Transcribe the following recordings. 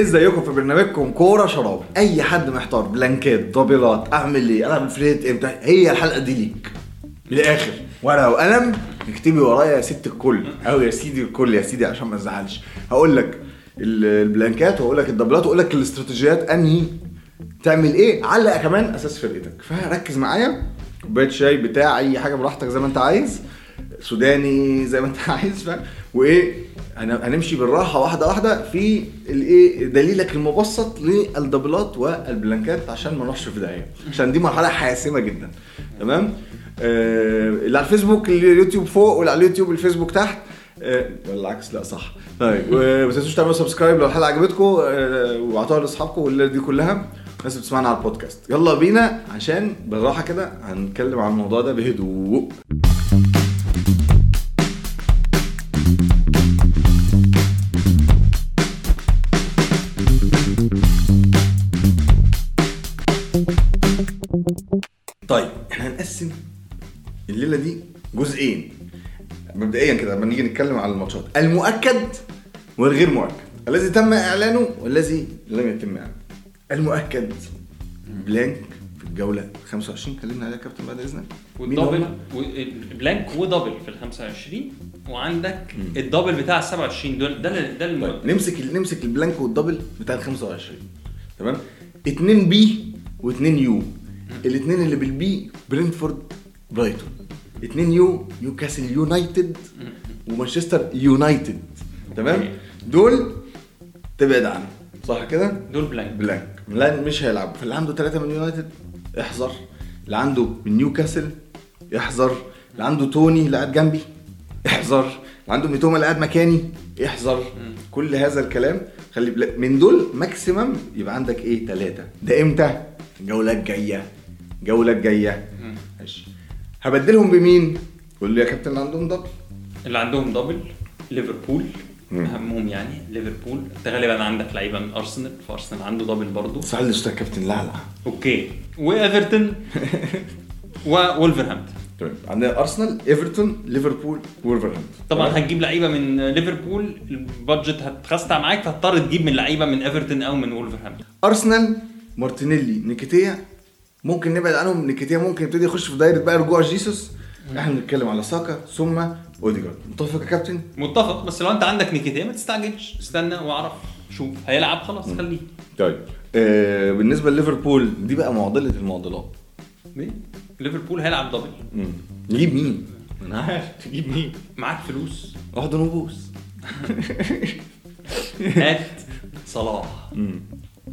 ازيكم في برنامجكم كورة شراب؟ أي حد محتار بلانكات دبلات أعمل إيه؟ ألعب ال free hit إمتى هي الحلقة دي ليك. من الآخر ورقة وقلم اكتبي ورايا يا ست الكل. أو يا سيدي الكل يا سيدي عشان ما تزعلش. هقول لك ال- البلانكات واقول لك الدبلات واقول لك الاستراتيجيات أنهي تعمل إيه؟ علق كمان أساس فرقتك. فركز معايا. كوباية شاي بتاع أي حاجة براحتك زي ما أنت عايز. سوداني زي ما أنت عايز فاهم؟ وإيه هن- هنمشي بالراحة واحدة واحدة في الإيه دليلك المبسط للدبلات والبلانكات عشان ما نروحش في داهية. عشان دي مرحلة حاسمة جدا. تمام؟ آه اللي على الفيسبوك اليوتيوب فوق واللي على اليوتيوب الفيسبوك تحت. آه ولا العكس لا صح. طيب وما تنسوش تعملوا subscribe لو الحلقة عجبتكم آه وابعتوها لأصحابكم والليلة دي كلها. الناس بتسمعنا على البودكاست. يلا بينا عشان بالراحة كده هنتكلم عن الموضوع ده بهدوء. الليلة دي جزئين. مبدئيا كده لما نيجي نتكلم على الماتشات. المؤكد والغير مؤكد. الذي تم إعلانه والذي لم يتم إعلانه. المؤكد. blank في الجولة 25 كلمنا عليها كابتن بعد إذنك. وال double؟ و- blank و double في ال 25 وعندك ال double بتاع ال 27 دول ده ده الم... طيب نمسك نمسك ال blank وال double بتاع ال 25 تمام؟ 2 B و2 U. الاثنين اللي بال B برينتفورد برايتون. 2 U نيوكاسل يونايتد ومانشستر يونايتد. تمام؟ دول تبعد عنهم صح كده؟ دول blank blank لا مش هيلعب فاللي عنده ثلاثة من يونايتد احذر. اللي عنده من نيوكاسل احذر. اللي عنده توني اللي قاعد جنبي احذر. اللي عنده ميتوما اللي قاعد مكاني احذر. كل هذا الكلام خلي بلا... من دول maximum يبقى عندك إيه؟ ثلاثة ده إمتى؟ الجولة الجاية. الجولة الجاية. ماشي. هبدلهم بمين؟ قول لي يا كابتن اللي عندهم دبل اللي عندهم double ليفربول. أهمهم يعني ليفربول. أنت غالبا عندك لعيبة من أرسنال فأرسنال عنده double برضه. سأل الاستاذ كابتن لا لا. أوكي. وإيفرتون وولفرهامبتون. تمام عندنا أرسنال إيفرتون ليفربول وولفرهامبتون. طبعا؟ هتجيب لعيبة من ليفربول. ال budget هتخستع معاك فهتضطر تجيب من لعيبة من إيفرتون أو من وولفرهامبتون. أرسنال مارتينيلي نيكيتيا ممكن نبعد عنهم نيكيتيا ممكن يبتدي يخش في دايرة بقى رجوع جيسوس. إحنا بنتكلم على ساكا ثم اوديجارد. متفق يا كابتن؟ متفق بس لو انت عندك نيكيتيا ما تستعجلش. استنى واعرف شوف. هيلعب خلاص خليه. طيب. آه بالنسبة لليفربول دي بقى معضلة المعضلات. مين؟ ليفربول هيلعب double. نجيب مين؟ أنا عارف. تجيب مين؟ معاك فلوس. واحد نبوس هات صلاح.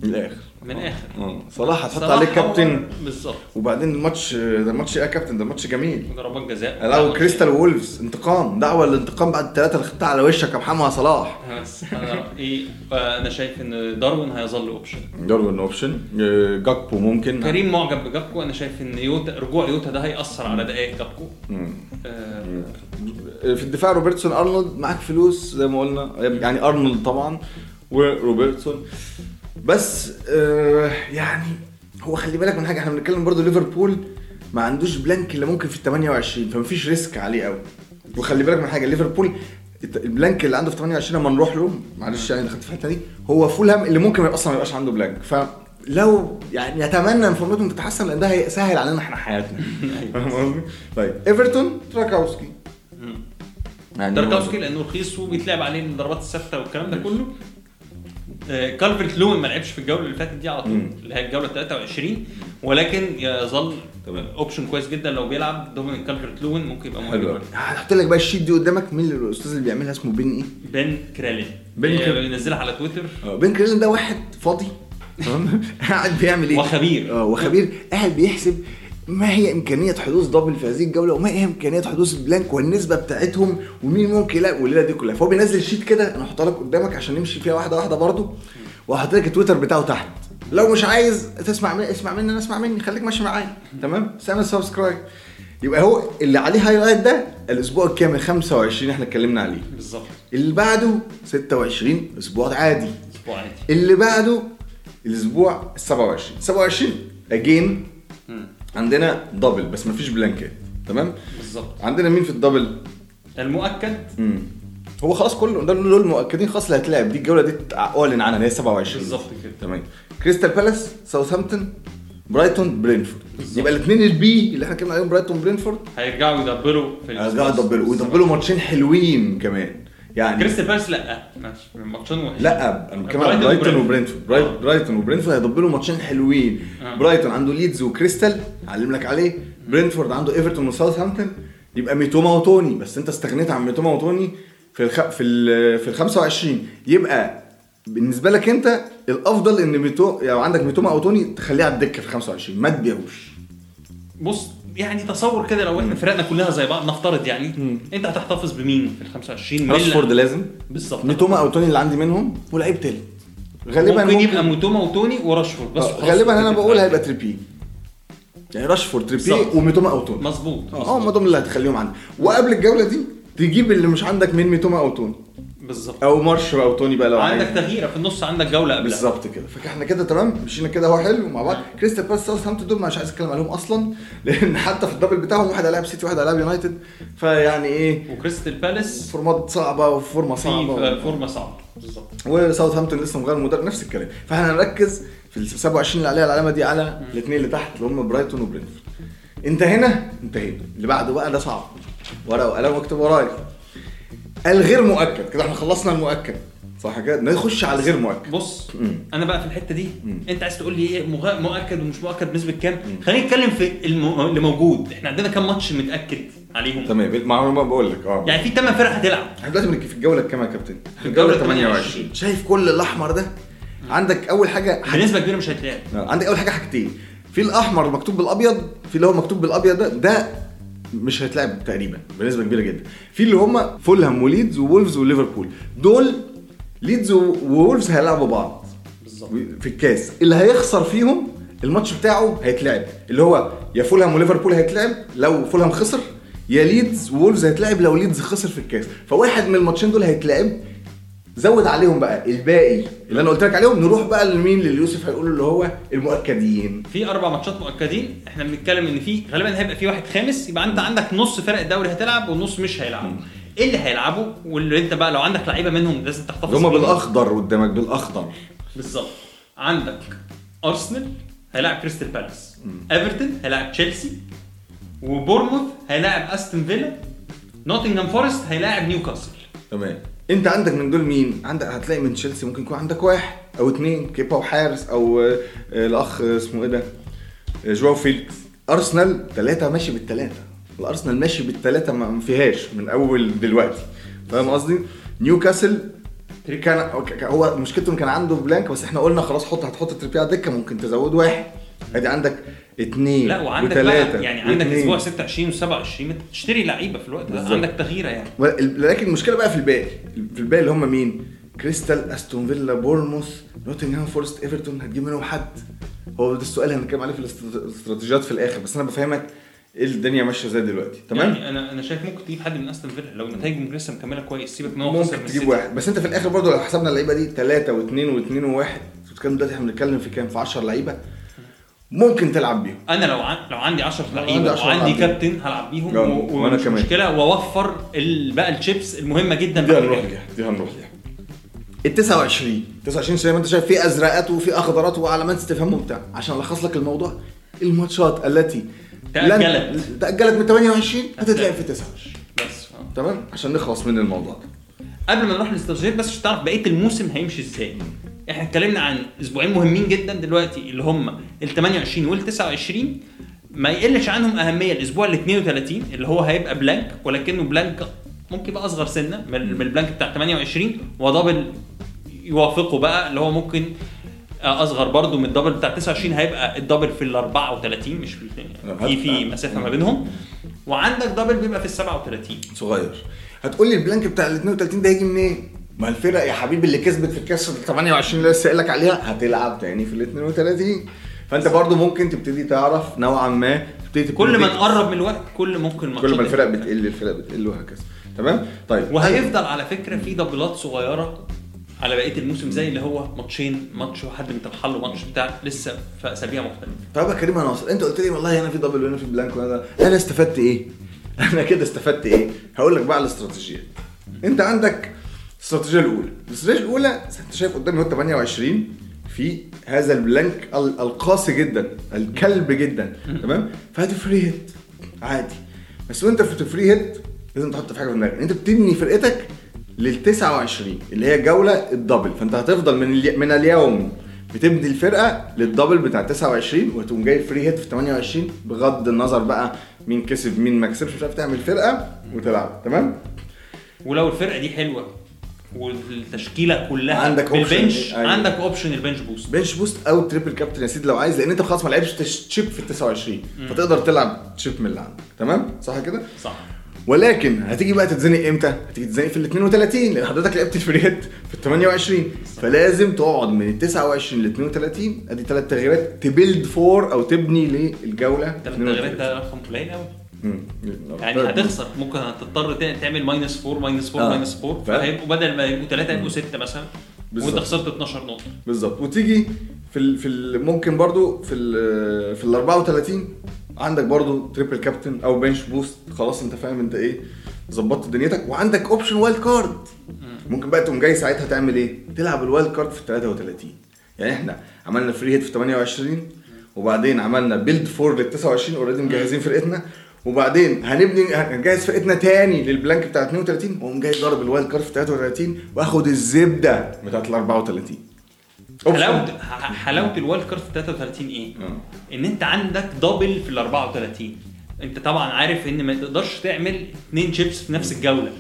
من الآخر من الآخر آه. صلاح هتحط عليه كابتن. بالظبط. وبعدين الماتش ده الماتش إيه يا كابتن؟ ده ماتش جميل. ضربات جزاء. هيلعبوا كريستال وولفز انتقام. دعوة للانتقام بعد الثلاثة اللي خدتها على وشك يا محمد صلاح. بس أنا إيه آه، أنا شايف إن داروين هيظل option داروين option آه، جاكبو ممكن. كريم معجب بجاكبو أنا شايف إن يوتا رجوع يوتا ده هيأثر على دقائق. آه، في الدفاع روبرتسون أرنولد معاك فلوس زي ما قلنا. يعني أرنولد طبعا وروبرتسون. بس آه يعني هو خلي بالك من حاجة إحنا بنتكلم برضو ليفربول ما عندوش blank اللي ممكن في ال 28 فمفيش risk عليه قوي. وخلي بالك من حاجة ليفربول ال blank اللي عنده في 28 لما نروح له معلش يعني دخلت في الحتة دي هو فولهام اللي ممكن أصلا ما يبقاش عنده blank. فلو يعني يتمنى ان فورمتهم تتحسن لأن ده هيسهل علينا إحنا حياتنا. فاهم قصدي؟ طيب إيفرتون تاركوفسكي يعني تاركوفسكي لأنه رخيص وبيتلعب عليه الضربات الثابتة والكلام ده كله. كالفرت لوين ما لعبش في الجولة اللي فاتت دي على طول. اللي هي الجولة 23 ولكن يظل. option كويس جدا لو بيلعب دومينيك كالفرت لوين ممكن يبقى مهم حلو. هحط لك بقى ال sheet دي قدامك مين الأستاذ اللي بيعملها اسمه بن إيه؟ بن كريلين بن بن كريلين. بينزلها على تويتر بين كريلين ده واحد فاضي تمام قاعد بيعمل إيه؟ وخبير. آه وخبير قاعد بيحسب ما هي إمكانية حدوث double في هذه الجولة وما هي إمكانية حدوث ال blank والنسبة بتاعتهم ومين ممكن يلاقي والليلة دي كلها؟ فهو بينزل sheet كده أنا هحطها لك قدامك عشان نمشي فيها واحدة واحدة برضو وهحط لك التويتر بتاعه تحت. لو مش عايز تسمع مني اسمع مني أنا اسمع مني خليك ماشي معايا. تمام؟ سامع subscribe يبقى هو اللي عليه highlight ده الأسبوع الكامل 25 إحنا اتكلمنا عليه. بالظبط. اللي بعده 26 أسبوع عادي. أسبوع عادي. اللي بعده الأسبوع ال 27 27 again. عندنا double بس مفيش بلانكات تمام؟ بالظبط. عندنا مين في ال double المؤكد؟ امم هو خلاص كل ده دول المؤكدين خلاص اللي هتلعب. دي الجولة دي اعلن عنها اللي هي 27 بالظبط كده. تمام. كريستال بالاس ساوثهامبتون برايتون برينتفورد. يبقى الاثنين ال B اللي إحنا اتكلمنا عليهم برايتون برينتفورد هيرجعوا يدبروا في هيرجعوا يدبلوا ويدبلوا ماتشين حلوين كمان. يعني كريستال بالاس لا. ماشي. ماتشين وحشين لا أنا بتكلم برايتون عن برايتون وبرينتفورد. وبرينتفورد برايت- آه. برايتون وبرينتفورد هيدبلوا ماتشين حلوين. آه. برايتون عنده ليدز وكريستال علم لك عليه. برينتفورد عنده ايفرتون وساوثهامبتون يبقى ميتوما وتوني. بس انت استغنيت عن ميتوما وتوني في الخ... في ال... في ال 25 يبقى بالنسبة لك انت الأفضل إن ميتو يعني عندك ميتوما أو توني تخليه على الدكة في 25 ما تبيعوش. بص يعني تصور كده لو إحنا فرقنا كلها زي بعض نفترض يعني انت هتحتفظ بمين في ال 25 من راشفورد لازم. بالظبط. ميتوما أو توني اللي عندي منهم ولعيب تالت غالبا ممكن, يبقى ميتوما وتوني وراشفورد بس آه،. غالبا أنا بقول هيبقى تريبي يعني راشفورد تريبي. وميتوما أو توني. مظبوط. آه هم دول اللي هتخليهم عندك وقبل الجولة دي تجيب اللي مش عندك من ميتوما أو توني. بالظبط. أو مارش أو توني بقى لو عندك تغييره في النص عندك جولة قبلها. بالظبط كده. فاحنا كده تمام. مشينا كده هو حلو مع بعض. كريستال بالاس ساوثهامبتون دول مش عايز أتكلم عليهم أصلا لأن حتى في ال double بتاعهم واحد هيلاعب سيتي واحد هيلاعب يونايتد. فيعني إيه؟ وكريستال بالاس فورمة صعبة وفورمة صعبة. في فورمة صعبة. بالظبط. وساوثهامبتون لسه مغير المدرب. نفس الكلام. فإحنا هنركز في ال 27 اللي عليها العلامه دي على الاثنين اللي تحت اللي هم برايتون وبرينتفورد. انت هنا انت هنا اللي بعده بقى ده صعب. ورقة وقلم واكتب ورايا. الغير مؤكد. كده إحنا خلصنا المؤكد. صح كده؟ نخش على الغير مؤكد. بص مم. أنا بقى في الحتة دي مم. انت عايز تقول لي إيه؟ مغ- مؤكد ومش مؤكد بنسبة كام؟ خلينا نتكلم في الم... اللي موجود. إحنا عندنا كام ماتش متأكد عليهم؟ تمام. معلومة بقول لك. آه. يعني في 8 فرق هتلعب. إحنا دلوقتي في الجولة الكام يا كابتن؟ في الجولة الجولة 28 شايف كل الأحمر ده؟ عندك أول حاجة حاجة بنسبة كبيرة مش هيتلعب عندك أول حاجة حاجتين. في الأحمر مكتوب بالأبيض في اللي هو مكتوب بالأبيض ده ده مش هيتلعب تقريبا بنسبة كبيرة جدا. في اللي هم فولهام وليدز وولفز وليفربول. دول ليدز وولفز هيلعبوا بعض. بالظبط. في الكاس. اللي هيخسر فيهم الماتش بتاعه هيتلعب. اللي هو يا فولهام وليفربول هيتلعب لو فولهام خسر يا ليدز وولفز هيتلعب لو ليدز خسر في الكاس. فواحد من الماتشين دول هيتلعب. زود عليهم بقى. الباقي اللي أنا قلت لك عليهم نروح بقى لمين؟ اللي يوسف هيقول اللي هو المؤكدين. في أربع ماتشات مؤكدين. إحنا بنتكلم إن في غالبا هيبقى في واحد خامس يبقى أنت عندك نص فرق الدوري هتلعب والنص مش هيلعبوا. إيه اللي هيلعبوا؟ واللي أنت بقى لو عندك لعيبة منهم لازم تحتفظ هم. بالأخضر قدامك بالأخضر. بالظبط. عندك أرسنال هيلاعب كريستال بالاس. إيفرتون هيلاعب تشيلسي. وبورموث هيلاعب أستون فيلا. نوتنغهام فورست هيلاعب نيوكاسل. تمام. انت عندك من دول مين؟ عندك هتلاقي من تشيلسي ممكن يكون عندك واحد أو اتنين كيبا وحارس أو آه، الأخ اسمه إيه ده؟ آه، جواو فيليكس. أرسنال ثلاثة ماشي بالثلاثة الأرسنال ماشي بالثلاثة ما فيهاش من أول دلوقتي. فاهم قصدي؟ نيوكاسل كان هو مشكلته كان عنده blank بس إحنا قلنا خلاص حط هتحط تريبي على ممكن تزود واحد. ادي عندك اتنين لا وعندك بقى يعني عندك واتنين. أسبوع 26 و27 تشتري لعيبة في الوقت ده. عندك تغييره يعني. لكن المشكلة بقى في الباقي. في الباقي اللي هم مين؟ كريستال أستون فيلا بورموث نوتنغهام فورست إيفرتون. هتجيب منهم حد. هو ده السؤال اللي هنتكلم عليه في الاسترات- الاستراتيجيات في الآخر. بس أنا بفهمك إيه الدنيا ماشية إزاي دلوقتي. تمام؟ يعني أنا أنا شايف ممكن تجيب حد من أستون فيلا. لو نتائجهم لسه مكملة كويس سيبك إن هو ممكن تجيب. واحد. بس أنت في الآخر برضه لو حسبنا اللعيبة دي ثلاثة واثنين واثنين وواحد بتتكلم دلوقتي إحنا بنتكلم في كام؟ في 10 لعيبة؟ ممكن تلعب بيهم أنا لو عن... لو عندي 10 لو لعيبة عندي 10 وعندي. كابتن هلعب بيهم و... ومش كمان. مشكلة وأوفر ال... بقى الشيبس المهمة جدا دي هنروح. ليها دي هنروح ليها ال 29 29 زي ما أنت شايف في ازرقات وفي أخضرات وعلامات استفهام وبتاع عشان ألخص لك الموضوع الماتشات التي تأجلت. لن- تأجلت من 28 هتتلعب في 29 بس. تمام عشان نخلص من الموضوع ده قبل ما نروح للاستراتيجيات بس عشان تعرف بقية الموسم هيمشي إزاي إحنا اتكلمنا عن أسبوعين مهمين جدا دلوقتي اللي هم ال 28 وال 29 ما يقلش عنهم أهمية الأسبوع ال 32 اللي هو هيبقى blank ولكنه blank ممكن يبقى أصغر سنة من ال blank بتاع 28 و double يوافقه بقى اللي هو ممكن آه، أصغر برضو من ال double بتاع 29 هيبقى ال double في ال 34 مش في في في مسافة ما بينهم. وعندك double بيبقى في ال 37 صغير. هتقول لي ال blank بتاع ال 32 ده هيجي منين؟ ما الفرق يا حبيبي اللي كسبت في الكاس ال 28 اللي لسه قايل لك عليها هتلعب تاني في ال 32 فانت برضو ممكن تبتدي تعرف نوعا ما تبتدي كل ما تبتدي- نقرب من الوقت كل ممكن كل ما الفرق بتقل الفرق بتقل وهكذا. تمام؟ طيب. وهيفضل على فكرة في دبلات صغيرة على بقية الموسم زي اللي هو ماتشين ماتش وحد من له ماتش بتاع لسه في أسابيع مختلفة. طب يا كريم أنا واصل أنت قلت لي والله هنا في double وهنا في blank وهنا أنا استفدت إيه؟ أنا كده استفدت إيه؟ هقول لك بقى على الاستراتيجيات أنت عندك الاستراتيجية الأولى. الاستراتيجية الأولى أنت شايف قدامي هو 28 في هذا ال blank ال- القاسي جدا الكلب جدا تمام؟ فهت free hit عادي. بس وأنت في ال free hit لازم تحط في حاجة في دماغك. أنت بتبني فرقتك لل 29 اللي هي جولة ال double. فأنت هتفضل من الي... من اليوم بتبني الفرقة لل double بتاع 29 وتقوم جاي free hit في 28 بغض النظر بقى مين كسب مين ما كسبش مش عارف تعمل فرقة وتلعب تمام؟ ولو الفرقة دي حلوة والتشكيلة كلها عندك. بال bench أيوة. عندك option ال bench boost bench boost أو triple captain يا سيدي لو عايز لأن أنت خلاص ما لعبش chip في ال 29 فتقدر تلعب chip من اللي عندك. تمام؟ صح كده؟ صح. ولكن هتيجي بقى تتزنق إمتى؟ هتيجي تتزنق في ال 32 لأن حضرتك لعبت ال free hit في ال 28 فلازم تقعد من ال 29 ل 32 أدي ثلاث تغييرات ت build for أو تبني للجولة ثلاث تغييرات ده رقم قليل قوي مم. يعني هتخسر. ممكن هتضطر تعمل minus 4 minus 4 آه. minus 4 فاهم. فهيبقوا بدل ما يبقوا ثلاثة يبقوا ستة مثلا. بالظبط. وانت خسرت 12 نقطة. بالظبط. وتيجي في ال في ال ممكن برضو في ال في ال 34 عندك برضو triple captain أو bench boost خلاص أنت فاهم أنت إيه. ظبطت دنيتك. وعندك option wildcard ممكن بقى تقوم جاي ساعتها تعمل إيه؟ تلعب ال wildcard في ال 33 يعني إحنا عملنا free hit في 28 وبعدين عملنا build for لل 29 already مجهزين فرقتنا. وبعدين هنبني هنجهز فرقتنا تاني لل blank بتاع 32 واقوم جاي ضارب ال wildcard في 33 واخد الزبده بتاعت ال 34 حلاوه حلاوة ال wildcard في 33 إيه؟ آه. إن أنت عندك double في ال 34 أنت طبعا عارف إن ما تقدرش تعمل اثنين شيبس في نفس الجولة.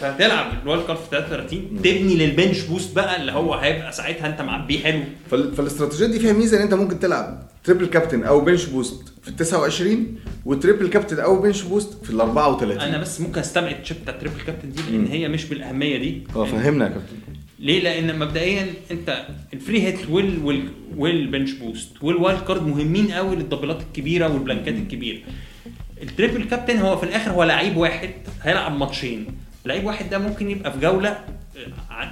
فهتلعب ال wildcard في 33 تبني لل bench boost بقى اللي هو هيبقى ساعتها أنت معبيه حلو فال... فالاستراتيجية دي فيها ميزة إن أنت ممكن تلعب triple captain أو bench boost في ال 29 و triple captain أو bench boost في ال 34 أنا بس ممكن أستبعد ال chip بتاع ال triple captain دي لأن. هي مش بالأهمية دي آه فهمنا يا كابتن ليه؟ لأن مبدئيا أنت ال free hit وال وال وال bench boost وال wildcard مهمين قوي للدبلات الكبيرة والبلانكات الكبيرة. ال triple captain هو في الآخر هو لعيب واحد هيلعب ماتشين. لعيب واحد ده ممكن يبقى في جولة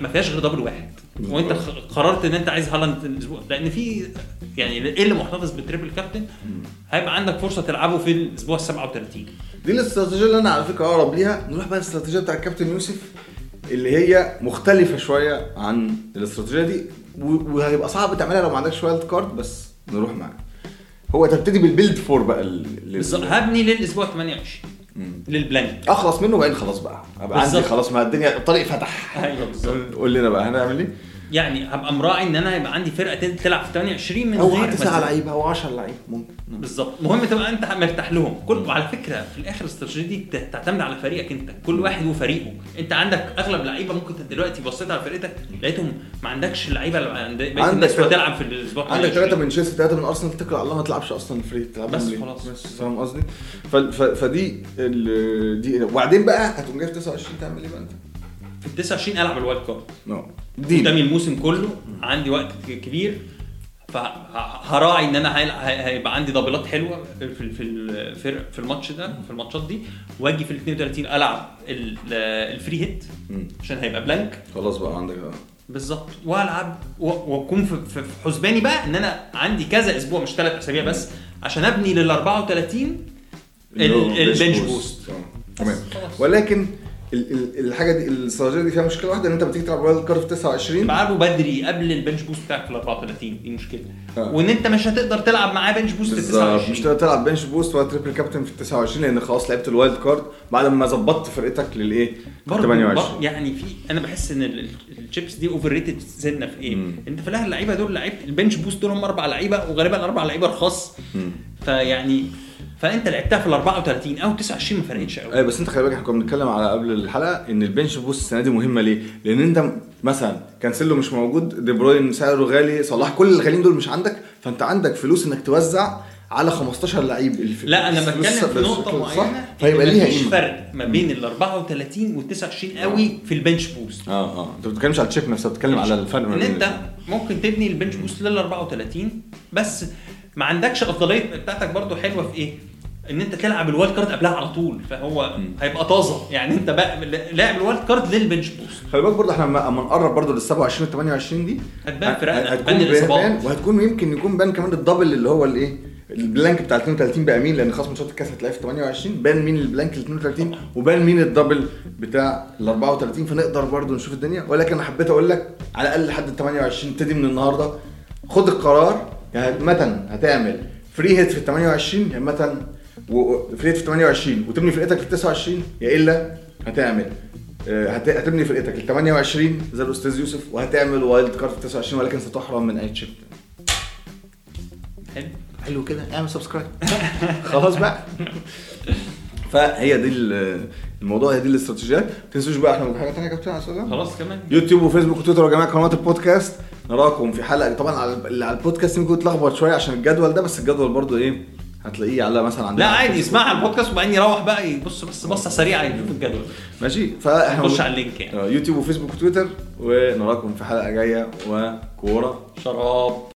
ما فيهاش غير double واحد. وانت قررت إن أنت عايز هالاند الأسبوع. لأن في يعني إيه اللي محتفظ بال triple captain هيبقى عندك فرصة تلعبه في الأسبوع ال 37 دي الأستراتيجية اللي أنا على فكرة أقرب ليها. نروح بقى الاستراتيجيه بتاع الكابتن يوسف اللي هي مختلفة شوية عن الأستراتيجية دي. وهيبقى صعب تعملها لو ما عندكش wildcard بس نروح معاها هو تبتدي بال build for بقى ال- ال- بالظبط. هبني للأسبوع 28 مم. لل blank أخلص منه وبعدين خلاص بقى. أبقى عندي. خلاص ما الدنيا الطريق فتح. أيوه بالظبط. قول لنا بقى هنعمل إيه؟ يعني هبقى مراعي إن أنا هيبقى عندي فرقة تل- تلعب في 28 من أو ما- لعيبة أو 10 لعيبة ممكن بالظبط مهم تبقى أنت مرتاح لهم كل وعلى فكرة في الآخر الاستراتيجية دي تعتمد على فريقك أنت كل واحد وفريقه أنت عندك أغلب لعيبة ممكن دلوقتي بصيت على فرقتك لقيتهم ما عندكش اللعيبه اللي عند عندك بتلعب في الأسبوع عندك 28. ثلاثة من تشيلسي ثلاثة من أرسنال اتكل على الله ما تلعبش أصلا فري تلعب بس؟ خلاص. بس فاهم قصدي؟ فدي دي وبعدين بقى هتقوم جاي في 29 تعمل إيه بقى أنت؟ في ال 29 ألعب الوايلد كارد قدامي الموسم كله عندي وقت كبير فهراعي إن أنا هيبقى عندي دبلات حلوة في في الفرق في الماتش ده في الماتشات دي وأجي في ال 32 ألعب ال- ال free hit. عشان هيبقى blank خلاص بقى عندك بالظبط وألعب وأكون في حسباني بقى إن أنا عندي كذا أسبوع مش ثلاث أسابيع بس عشان أبني لل 34 اللي هو ال- ال bench boost. تمام. ولكن الحاجة دي الاستراتيجيه دي فيها مشكلة واحدة إن أنت بتيجي تلعب wild card في 29 تبقى عارفه بدري قبل ال bench boost بتاعك في ال 34 دي مشكله آه. وإن أنت مش هتقدر تلعب معاه bench boost في ال بالظبط 29 مش تقدر تلعب bench boost ولا triple captain في ال 29 لأن خلاص لعبت ال wild card بعد ما ظبطت فرقتك للإيه؟ برضه 28 برضه يعني في أنا بحس إن ال- ال- الشيبس دي overrated سنة في إيه؟ مم. أنت في اللعيبة دول لعيبه ال bench boost دول هم أربع لعيبة وغالبا الاربع لعيبة رخاص. فيعني فأنت لعبتها في ال 34 أو 29 ما فرقتش قوي أيوه بس أنت خلي بالك إحنا كنا بنتكلم على قبل الحلقة إن ال bench boost السنة دي مهمة ليه؟ لأن أنت مثلا كانسيلو مش موجود دي بروين سعره غالي صلاح كل الغاليين دول مش عندك فأنت عندك فلوس إنك توزع على 15 لعيب. الف- لا أنا الفلوس بتكلم في نقطة؟ معينة فيبقى ليها مفيش فرق ما بين ال 34 وال 29 قوي في البنش بوست. آه آه. أنت ما بتتكلمش على التشيك نفسها بتتكلم على الفرق إن أنت ممكن تبني ال bench boost لل 34 بس ما عندكش أفضلية بتاعتك برضو حلوة في إيه؟ ان انت تلعب ال wild card قبلها على طول فهو هيبقى طازة. يعني انت بقى لاعب ال wild card لل bench boost خلي بالك برضه إحنا لما اما نقرب برضه لل 27 و 28 دي هتبان هت- فرقنا، هتبان الإصابات. بان وهتكون يمكن يكون بان كمان ال double اللي هو الايه ال blank بتاع 32 بقى مين؟ لأن خصم ماتشات الكاس هتلاقيه في 28 بان مين ال blank ال 32 وبان مين ال double بتاع ال 34 فنقدر برضو نشوف الدنيا. ولكن أنا حبيت أقول لك على الأقل لحد ال 28 ابتدي من النهارده. خد القرار يا إما هتعمل free hit في ال 28 يا إما hit في 28 وتبني فرقتك في 29 يا إلا هتعمل. آه، هت- هتبني فرقتك ال 28 زي الأستاذ يوسف وهتعمل wild card في 29 ولكن ستحرم من أي chip حلو. حلو كده. اعمل subscribe خلاص بقى. فهي دي ال- الموضوع هي دي الاستراتيجيات. ما تنسوش بقى إحنا حاجة ثانية كابتن ده؟ خلاص كمان. يوتيوب وفيسبوك وتويتر يا جماعة قناه البودكاست. نراكم في حلقة. طبعا على اللي على البودكاست يمكن يتلخبط شوية عشان الجدول ده بس الجدول برضو إيه؟ هتلاقيه على مثلا عندنا لا عادي. يسمعها البودكاست وبعدين يروح بقى يبص بس بصة سريعة يشوف الجدول. ماشي فاحنا خش على اللينك يعني. آه، يوتيوب وفيسبوك وتويتر ونراكم في حلقة جاية وكورة. شراب.